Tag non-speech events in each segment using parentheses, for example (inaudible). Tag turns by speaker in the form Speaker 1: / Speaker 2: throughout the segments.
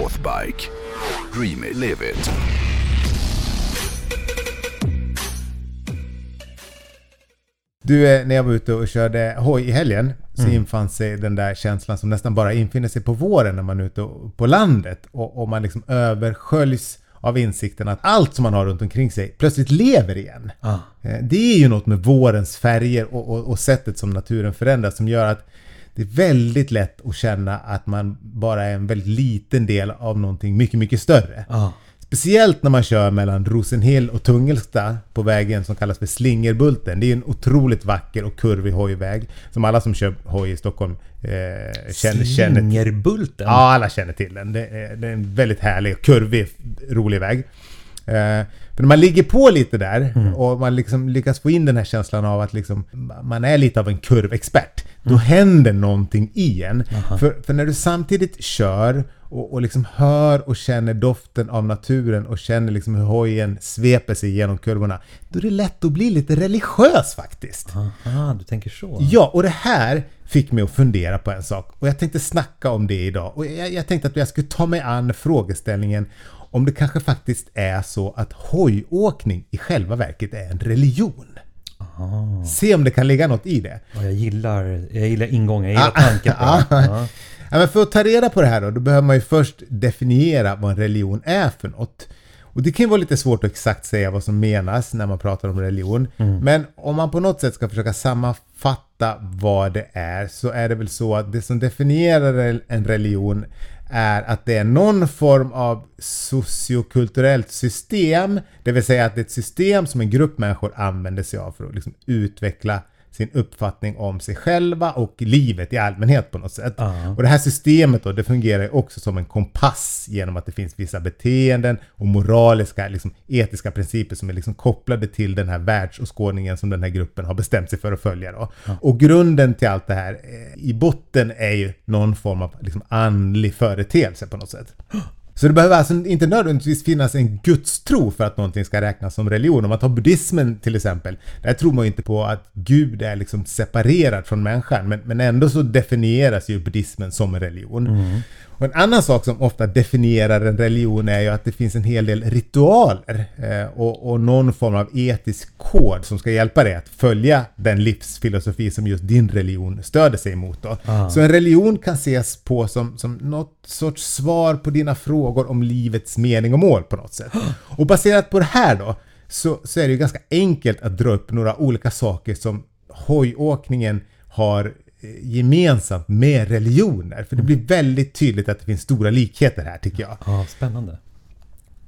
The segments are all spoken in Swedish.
Speaker 1: Northbike. Dream it, live it.
Speaker 2: Du, eh, när jag var ute och körde hoj i helgen så
Speaker 3: Mm.
Speaker 2: infann sig den där känslan som nästan bara infinner sig på våren när man är ute på landet och, och man liksom översköljs av insikten att allt som man har runt omkring sig plötsligt lever igen.
Speaker 3: Ah.
Speaker 2: Eh, Det är ju något med vårens färger och, och, och sättet som naturen förändras som gör att det är väldigt lätt att känna att man bara är en väldigt liten del av någonting mycket, mycket större.
Speaker 3: Ah.
Speaker 2: Speciellt när man kör mellan Rosenhill och Tungelsta på vägen som kallas för Slingerbulten. Det är en otroligt vacker och kurvig hojväg som alla som kör hoj i Stockholm eh, känner, känner till.
Speaker 3: Slingerbulten?
Speaker 2: Ja, alla känner till den. Det är, det är en väldigt härlig, kurvig, rolig väg. Eh, när man ligger på lite där och man liksom lyckas få in den här känslan av att liksom, man är lite av en kurvexpert. Då händer någonting i en. För, för när du samtidigt kör och, och liksom hör och känner doften av naturen och känner liksom hur hojen sveper sig genom kurvorna. Då är det lätt att bli lite religiös faktiskt.
Speaker 3: Aha, du tänker så?
Speaker 2: Ja, och det här fick mig att fundera på en sak. Och jag tänkte snacka om det idag. Och jag, jag tänkte att jag skulle ta mig an frågeställningen om det kanske faktiskt är så att hojåkning i själva verket är en religion. Se om det kan ligga något i det.
Speaker 3: Ja, jag, gillar, jag gillar ingången, jag
Speaker 2: Ah,
Speaker 3: gillar tanken på det. (laughs) Ja.
Speaker 2: Ja, men för att ta reda på det här då, då behöver man ju först definiera vad en religion är för något. Och det kan ju vara lite svårt att exakt säga vad som menas när man pratar om religion. Men om man på något sätt ska försöka sammanfatta vad det är så är det väl så att det som definierar en religion är att det är någon form av sociokulturellt system. Det vill säga att det är ett system som en grupp människor använder sig av för att liksom utveckla sin uppfattning om sig själva och livet i allmänhet på något sätt.
Speaker 3: Ja.
Speaker 2: Och det här systemet då, det fungerar ju också som en kompass genom att det finns vissa beteenden och moraliska, liksom, etiska principer som är liksom kopplade till den här världsåskådningen som den här gruppen har bestämt sig för att följa. Då. Och grunden till allt det här eh, i botten är ju någon form av liksom, andlig företeelse på något sätt. (gasps) Så det behöver alltså inte nödvändigtvis finnas en gudstro för att någonting ska räknas som religion. Om man tar buddhismen till exempel. Där tror man ju inte på att Gud är liksom separerad från människan. Men, men ändå så definieras ju buddhismen som en religion. Och en annan sak som ofta definierar en religion är ju att det finns en hel del ritualer eh, och, och någon form av etisk kod som ska hjälpa dig att följa den livsfilosofi som just din religion stöder sig emot. Då.
Speaker 3: Ah.
Speaker 2: Så en religion kan ses på som, som något sorts svar på dina frågor Frågor om livets mening och mål på något sätt. Och baserat på det här då så, så är det ju ganska enkelt att dra upp några olika saker som hojåkningen har eh, gemensamt med religioner. För det blir väldigt tydligt att det finns stora likheter här tycker jag.
Speaker 3: Ja, spännande.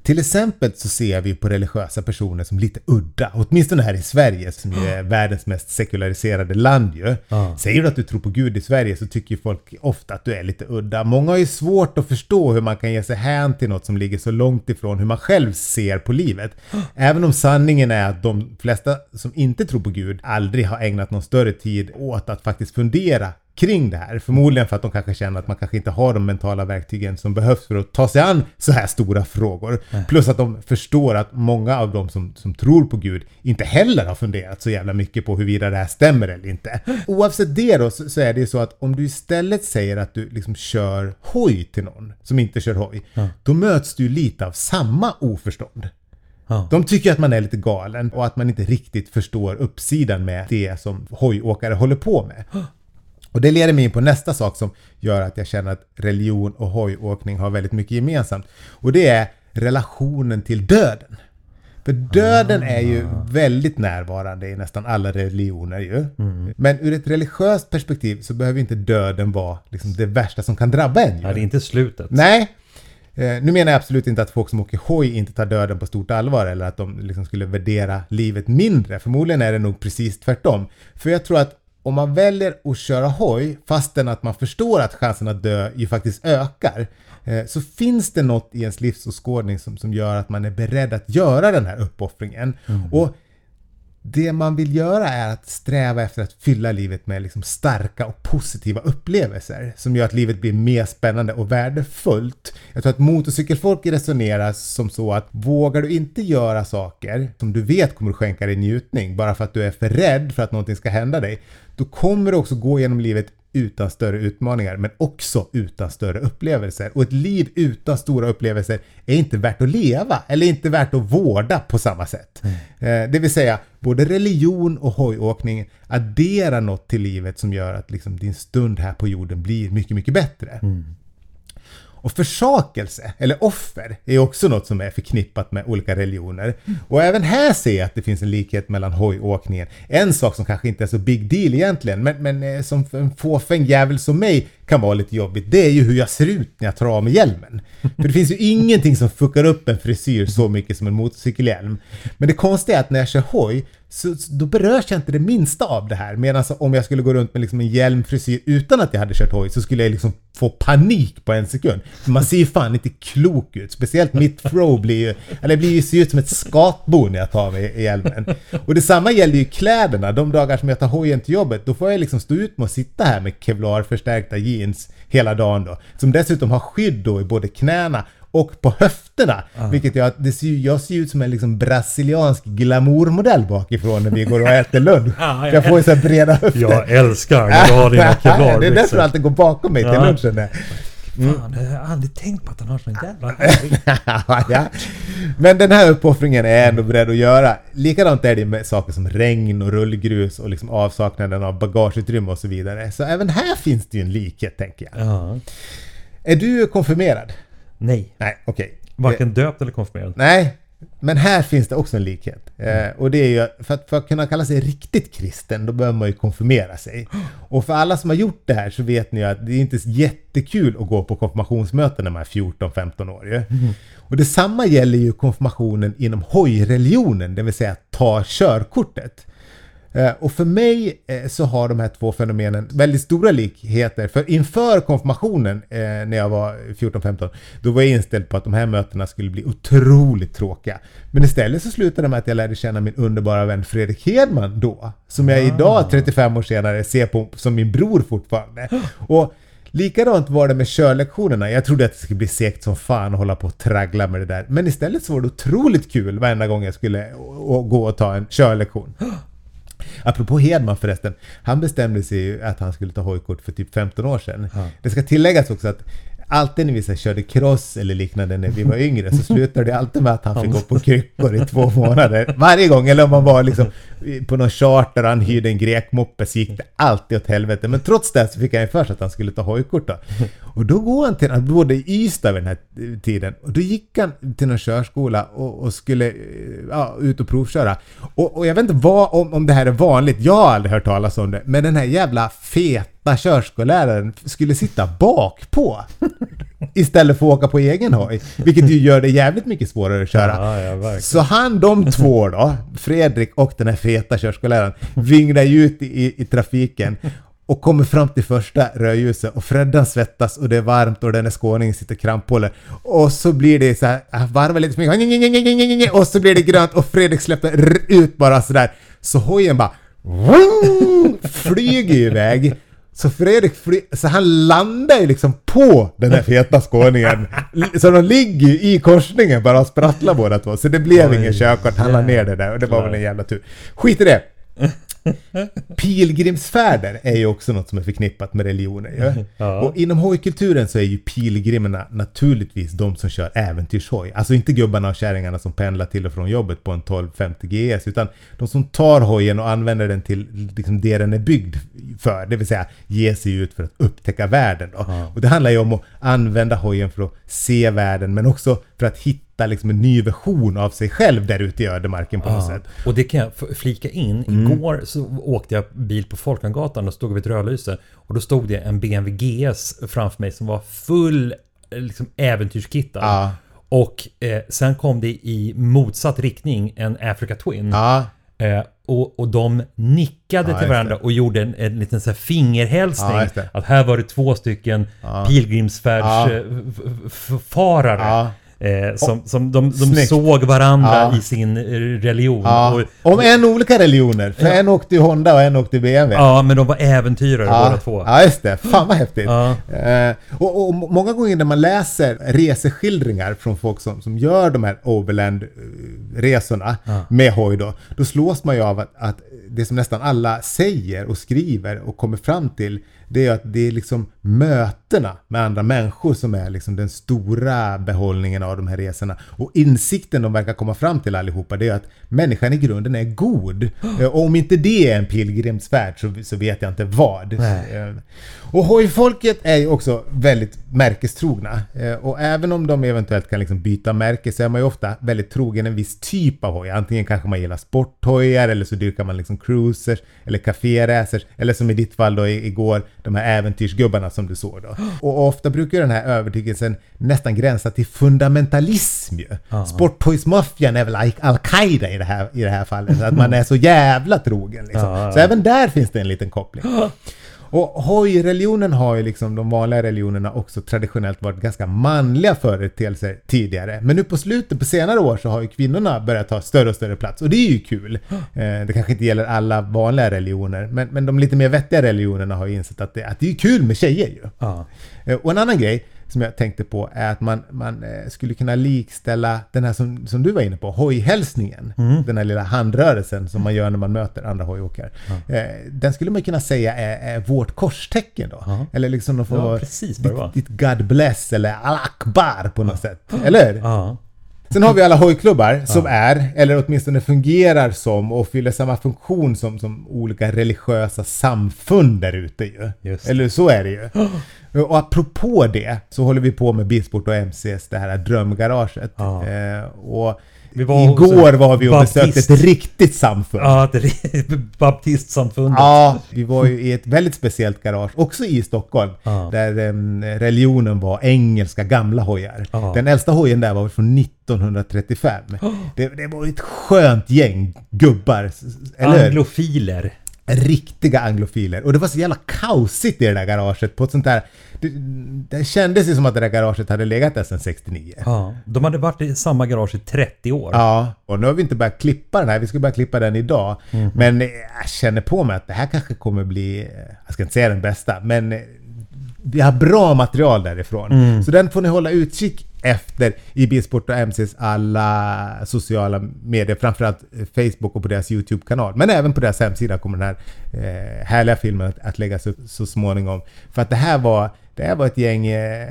Speaker 2: Till exempel så ser vi på religiösa personer som lite udda. Åtminstone här i Sverige som ju är världens mest sekulariserade land ju. Säger du att du tror på Gud i Sverige så tycker folk ofta att du är lite udda. Många har ju svårt att förstå hur man kan ge sig hän till något som ligger så långt ifrån hur man själv ser på livet. Även om sanningen är att de flesta som inte tror på Gud aldrig har ägnat någon större tid åt att faktiskt fundera kring det här. Förmodligen för att de kanske känner att man kanske inte har de mentala verktygen som behövs för att ta sig an så här stora frågor. Plus att de förstår att många av de som, som tror på Gud inte heller har funderat så jävla mycket på huruvida det här stämmer eller inte. Oavsett det då så, så är det ju så att om du istället säger att du liksom kör hoj till någon som inte kör hoj, då möts du lite av samma oförstånd. De tycker att man är lite galen och att man inte riktigt förstår uppsidan med det som hojåkare håller på med. Och det leder mig in på nästa sak som gör att jag känner att religion och hojåkning har väldigt mycket gemensamt. Och det är relationen till döden. För döden är ju väldigt närvarande i nästan alla religioner ju. Men ur ett religiöst perspektiv så behöver inte döden vara liksom det värsta som kan drabba en ju.
Speaker 3: Ja, det är inte slutet.
Speaker 2: Nej. Eh, nu menar jag absolut inte att folk som åker hoj inte tar döden på stort allvar eller att de liksom skulle värdera livet mindre. Förmodligen är det nog precis tvärtom. För jag tror att om man väljer att köra hoj fastän att man förstår att chansen att dö ju faktiskt ökar eh, så finns det något i ens livsåskådning som, som gör att man är beredd att göra den här uppoffringen. Och det man vill göra är att sträva efter att fylla livet med liksom starka och positiva upplevelser som gör att livet blir mer spännande och värdefullt. Jag tror att motorcykelfolk resonerar som så att vågar du inte göra saker som du vet kommer att skänka dig njutning bara för att du är för rädd för att någonting ska hända dig, då kommer du också gå genom livet utan större utmaningar men också utan större upplevelser. Och ett liv utan stora upplevelser är inte värt att leva eller inte värt att vårda på samma sätt. Eh, det vill säga, både religion och hojåkning adderar något till livet som gör att liksom, din stund här på jorden blir mycket, mycket bättre. Och försakelse, eller offer, är också något som är förknippat med olika religioner. Och även här ser jag att det finns en likhet mellan hojåkningen. En sak som kanske inte är så big deal egentligen, men, men eh, som för en fåfäng jävel som mig kan vara lite jobbigt, det är ju hur jag ser ut när jag tar av mig hjälmen. För det finns ju ingenting som fuckar upp en frisyr så mycket som en motorcykelhjälm. Men det konstiga är att när jag kör hoj, så, då berörs jag inte det minsta av det här. Medan om jag skulle gå runt med liksom en hjälmfrisyr utan att jag hade kört hoj så skulle jag liksom få panik på en sekund. Man ser ju fan inte klok ut. Speciellt mitt throw blir ju, eller blir ju ser ut som ett skatbo när jag tar av mig hjälmen. Och detsamma gäller ju kläderna. De dagar som jag tar hojen till jobbet, då får jag liksom stå ut med att sitta här med kevlarförstärkta jeans hela dagen då. Som dessutom har skydd då i både knäna och på höfterna. Vilket gör att det ser, jag ser ut som en liksom brasiliansk glamourmodell bakifrån när vi går och äter lunch. (laughs)
Speaker 3: Ja, jag
Speaker 2: jag får ju så breda höfter.
Speaker 3: Jag älskar när du har dina (laughs) kevlarbyxor.
Speaker 2: Det är därför du alltid går bakom mig till
Speaker 3: Ja.
Speaker 2: lunchen. där.
Speaker 3: Fan, jag har aldrig tänkt på att han har sån jävla (laughs)
Speaker 2: ja. Men den här uppoffringen är jag ändå beredd att göra. Likadant är det med saker som regn och rullgrus och liksom avsaknaden av bagageutrymme och så vidare. Så även här finns det ju en likhet tänker jag.
Speaker 3: Ja.
Speaker 2: Är du konfirmerad?
Speaker 3: Nej,
Speaker 2: Nej, okej.
Speaker 3: varken döpt eller konfirmerad.
Speaker 2: Nej, men här finns det också en likhet. Eh, och det är ju för att, för att kunna kalla sig riktigt kristen, då behöver man ju konfirmera sig. (gasps) Och för alla som har gjort det här så vet ni ju att det är inte jättekul att gå på konfirmationsmöten när man är 14-15 år ju. Och detsamma gäller ju konfirmationen inom hojreligionen, det vill säga ta körkortet. Eh, Och för mig eh, så har de här två fenomenen väldigt stora likheter. För inför konfirmationen eh, när jag var 14-15 då var jag inställd på att de här mötena skulle bli otroligt tråkiga. Men istället så slutade det med att jag lärde känna min underbara vän Fredrik Hedman då. Som jag idag 35 år senare ser på som min bror fortfarande. Och Likadant var det med körlektionerna. Jag trodde att det skulle bli segt som fan att hålla på och traggla med det där. Men istället så var det otroligt kul varenda gång jag skulle gå och ta en körlektion. Apropå Hedman förresten. Han bestämde sig ju att han skulle ta hojkort för typ 15 år sedan. Det ska tilläggas också att alltid när vi så körde cross eller liknande när vi var yngre så slutade det alltid med att han fick gå på kryckor i två månader. Varje gång. Eller om man var liksom på någon charter och han hyrde en grekmoppe så gick det alltid åt helvete. Men trots det så fick han ju för sig att han skulle ta hojkort då. Och då går han till, han bodde i Ystad vid den här tiden. Och då gick han till någon körskola och, och skulle ja, ut och provköra. Och, och jag vet inte vad, om, om det här är vanligt, jag har aldrig hört talas om det. Men den här jävla feta körskolläraren skulle sitta bakpå. Istället för att åka på egen hoj. Vilket ju gör det jävligt mycket svårare att köra.
Speaker 3: Ja, ja.
Speaker 2: Så han, de två då, Fredrik och den här feta körskolläraren, vinglar ju ut i, i trafiken och kommer fram till första rödljuset och Freddan svettas och det är varmt och den är skåning sitter kramphåller. Och så blir det så här, varvar lite för mycket och så blir det grönt och Fredrik släpper ut bara sådär. Så hojen bara flyger iväg. Så Fredrik fly- så han landar ju liksom på den här feta skåningen. (laughs) Så de ligger ju i korsningen bara och sprattlar båda två. Så det blev
Speaker 3: Oj,
Speaker 2: ingen körkort. Han la ner det där och det var väl en jävla tur. Skit i det. (laughs) Pilgrimsfärder är ju också något som är förknippat med religioner ju.
Speaker 3: Ja.
Speaker 2: Och inom hojkulturen så är ju pilgrimerna naturligtvis de som kör äventyrshoj. Alltså inte gubbarna och kärringarna som pendlar till och från jobbet på en 1250 GS utan de som tar hojen och använder den till liksom det den är byggd för. Det vill säga ge sig ut för att upptäcka världen. Då. Och det handlar ju om att använda hojen för att se världen men också för att hitta liksom en ny version av sig själv där ute i ödemarken på något
Speaker 3: Ja,
Speaker 2: sätt.
Speaker 3: och det kan jag flika in.
Speaker 2: Mm.
Speaker 3: Igår så åkte jag bil på Folkungagatan och stod vid ett rödlyse. Och då stod det en BMW GS framför mig som var full eh, liksom, äventyrskittad.
Speaker 2: Ja.
Speaker 3: Och eh, sen kom det i motsatt riktning en Africa Twin.
Speaker 2: Ja,
Speaker 3: Eh, och, och de nickade
Speaker 2: Ja,
Speaker 3: till varandra och gjorde en, en liten så här fingerhälsning.
Speaker 2: Ja,
Speaker 3: att här var det två stycken
Speaker 2: Ja.
Speaker 3: pilgrimsfärdsfarare.
Speaker 2: Ja.
Speaker 3: Eh, som, som de, de såg varandra
Speaker 2: Ja.
Speaker 3: i sin eh, religion.
Speaker 2: ja.
Speaker 3: Och,
Speaker 2: Om en olika religioner. För
Speaker 3: Ja.
Speaker 2: en åkte i Honda och en åkte i BMW.
Speaker 3: ja, men de var äventyrare båda två.
Speaker 2: Ja, just det. Fan vad häftigt.
Speaker 3: Ja.
Speaker 2: Eh, och, och må- många gånger när man läser reseskildringar från folk som, som gör de här overland-resorna med hoj då, då slås man ju av att, att det som nästan alla säger och skriver och kommer fram till, det är att det är liksom mötena med andra människor som är liksom den stora behållningen av de här resorna. Och insikten de verkar komma fram till allihopa det är att människan i grunden är god. Eh, Och om inte det är en pilgrimsfärd så, så vet jag inte vad.
Speaker 3: Nej.
Speaker 2: Eh, Och hojfolket är ju också väldigt märkestrogna. Eh, Och även om de eventuellt kan liksom byta märke så är man ju ofta väldigt trogen en viss typ av hoj. Antingen kanske man gillar sporthojar eller så dyrkar man liksom cruisers eller kaféracers. Eller som i ditt fall då igår, de här äventyrsgubbarna som du såg då. Och ofta brukar den här övertygelsen nästan gränsa till fundamentalism ju. Sporthojsmaffian är väl like Al-Qaida i det här, i det här fallet. Att man är så jävla trogen liksom. Så även där finns det en liten koppling. (gasps) Och hojreligionen har ju liksom de vanliga religionerna också traditionellt varit ganska manliga företeelser tidigare. Men nu på slutet, på senare år, så har ju kvinnorna börjat ta större och större plats. Och det är ju kul. Eh, det kanske inte gäller alla vanliga religioner, men, men de lite mer vettiga religionerna har ju insett att det, att det är kul med tjejer ju.
Speaker 3: Ja.
Speaker 2: Eh, Och en annan grej som jag tänkte på är att man, man eh, skulle kunna likställa den här som, som du var inne på, hojhälsningen.
Speaker 3: Mm.
Speaker 2: Den här lilla handrörelsen som man gör när man möter andra hojåkare. Eh, den skulle man kunna säga är, är vårt korstecken då.
Speaker 3: Ja.
Speaker 2: Eller liksom de får
Speaker 3: Ja, precis
Speaker 2: ditt, ditt God bless eller Al Akbar på något sätt. Eller?
Speaker 3: Ja.
Speaker 2: Sen har vi alla hojklubbar som är, eller åtminstone fungerar som och fyller samma funktion som, som olika religiösa samfund där ute ju.
Speaker 3: Just.
Speaker 2: Eller så är det ju. (gasps) Och apropå det så håller vi på med Bilsport och MCs, det här drömgaraget. Eh, och
Speaker 3: var
Speaker 2: igår var vi och
Speaker 3: baptist.
Speaker 2: besökte ett riktigt samfund.
Speaker 3: Ja, (laughs) baptistsamfundet.
Speaker 2: Ja, vi var ju i ett väldigt speciellt garage, också i Stockholm,
Speaker 3: Ja.
Speaker 2: där religionen var engelska gamla hojar.
Speaker 3: Ja.
Speaker 2: Den äldsta hojen där var från 1935. (gasps) Det, det var ett skönt gäng gubbar, eller?
Speaker 3: Anglofiler.
Speaker 2: Riktiga anglofiler. Och det var så jävla kaosigt i det där garaget på ett sånt där... Det, det kändes ju som att det där garaget hade legat där sedan 69.
Speaker 3: Ja. De hade varit i samma garage i 30 år.
Speaker 2: Ja, och nu har vi inte börjat klippa den här. Vi ska börja klippa den idag.
Speaker 3: Mhm.
Speaker 2: Men jag känner på mig att det här kanske kommer bli, eh, jag ska inte säga den bästa, men eh, vi har bra material därifrån.
Speaker 3: Mm.
Speaker 2: Så den får ni hålla utkik efter i Bilsport och MCs alla sociala medier, framförallt eh, Facebook och på deras YouTube-kanal. Men även på deras hemsida kommer den här eh, härliga filmen att, att läggas upp så småningom. För att det här var, det här var ett gäng eh,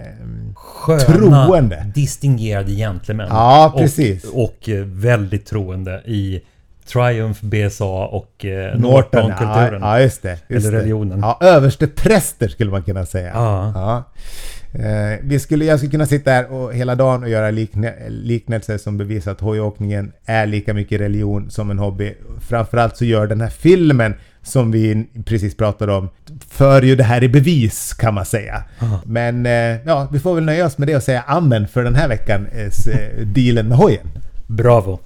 Speaker 3: Sköna,
Speaker 2: Troende.
Speaker 3: distingerade gentlemän.
Speaker 2: Ja, precis.
Speaker 3: Och, och eh, väldigt troende i Triumph, BSA och eh,
Speaker 2: Norton, ja,
Speaker 3: Norton-kulturen.
Speaker 2: ja just det. Just
Speaker 3: Eller
Speaker 2: det.
Speaker 3: religionen.
Speaker 2: Ja, överste präster skulle man kunna säga.
Speaker 3: Ja.
Speaker 2: Ja. Eh, vi skulle, jag skulle kunna sitta här och hela dagen och göra likne, liknelser som bevisar att hojåkningen är lika mycket religion som en hobby. Framförallt så gör den här filmen som vi precis pratade om för ju det här i bevis kan man säga. Men eh, ja, vi får väl nöja oss med det och säga amen för den här veckan, eh, s- eh, dealen med hojen.
Speaker 3: Bravo.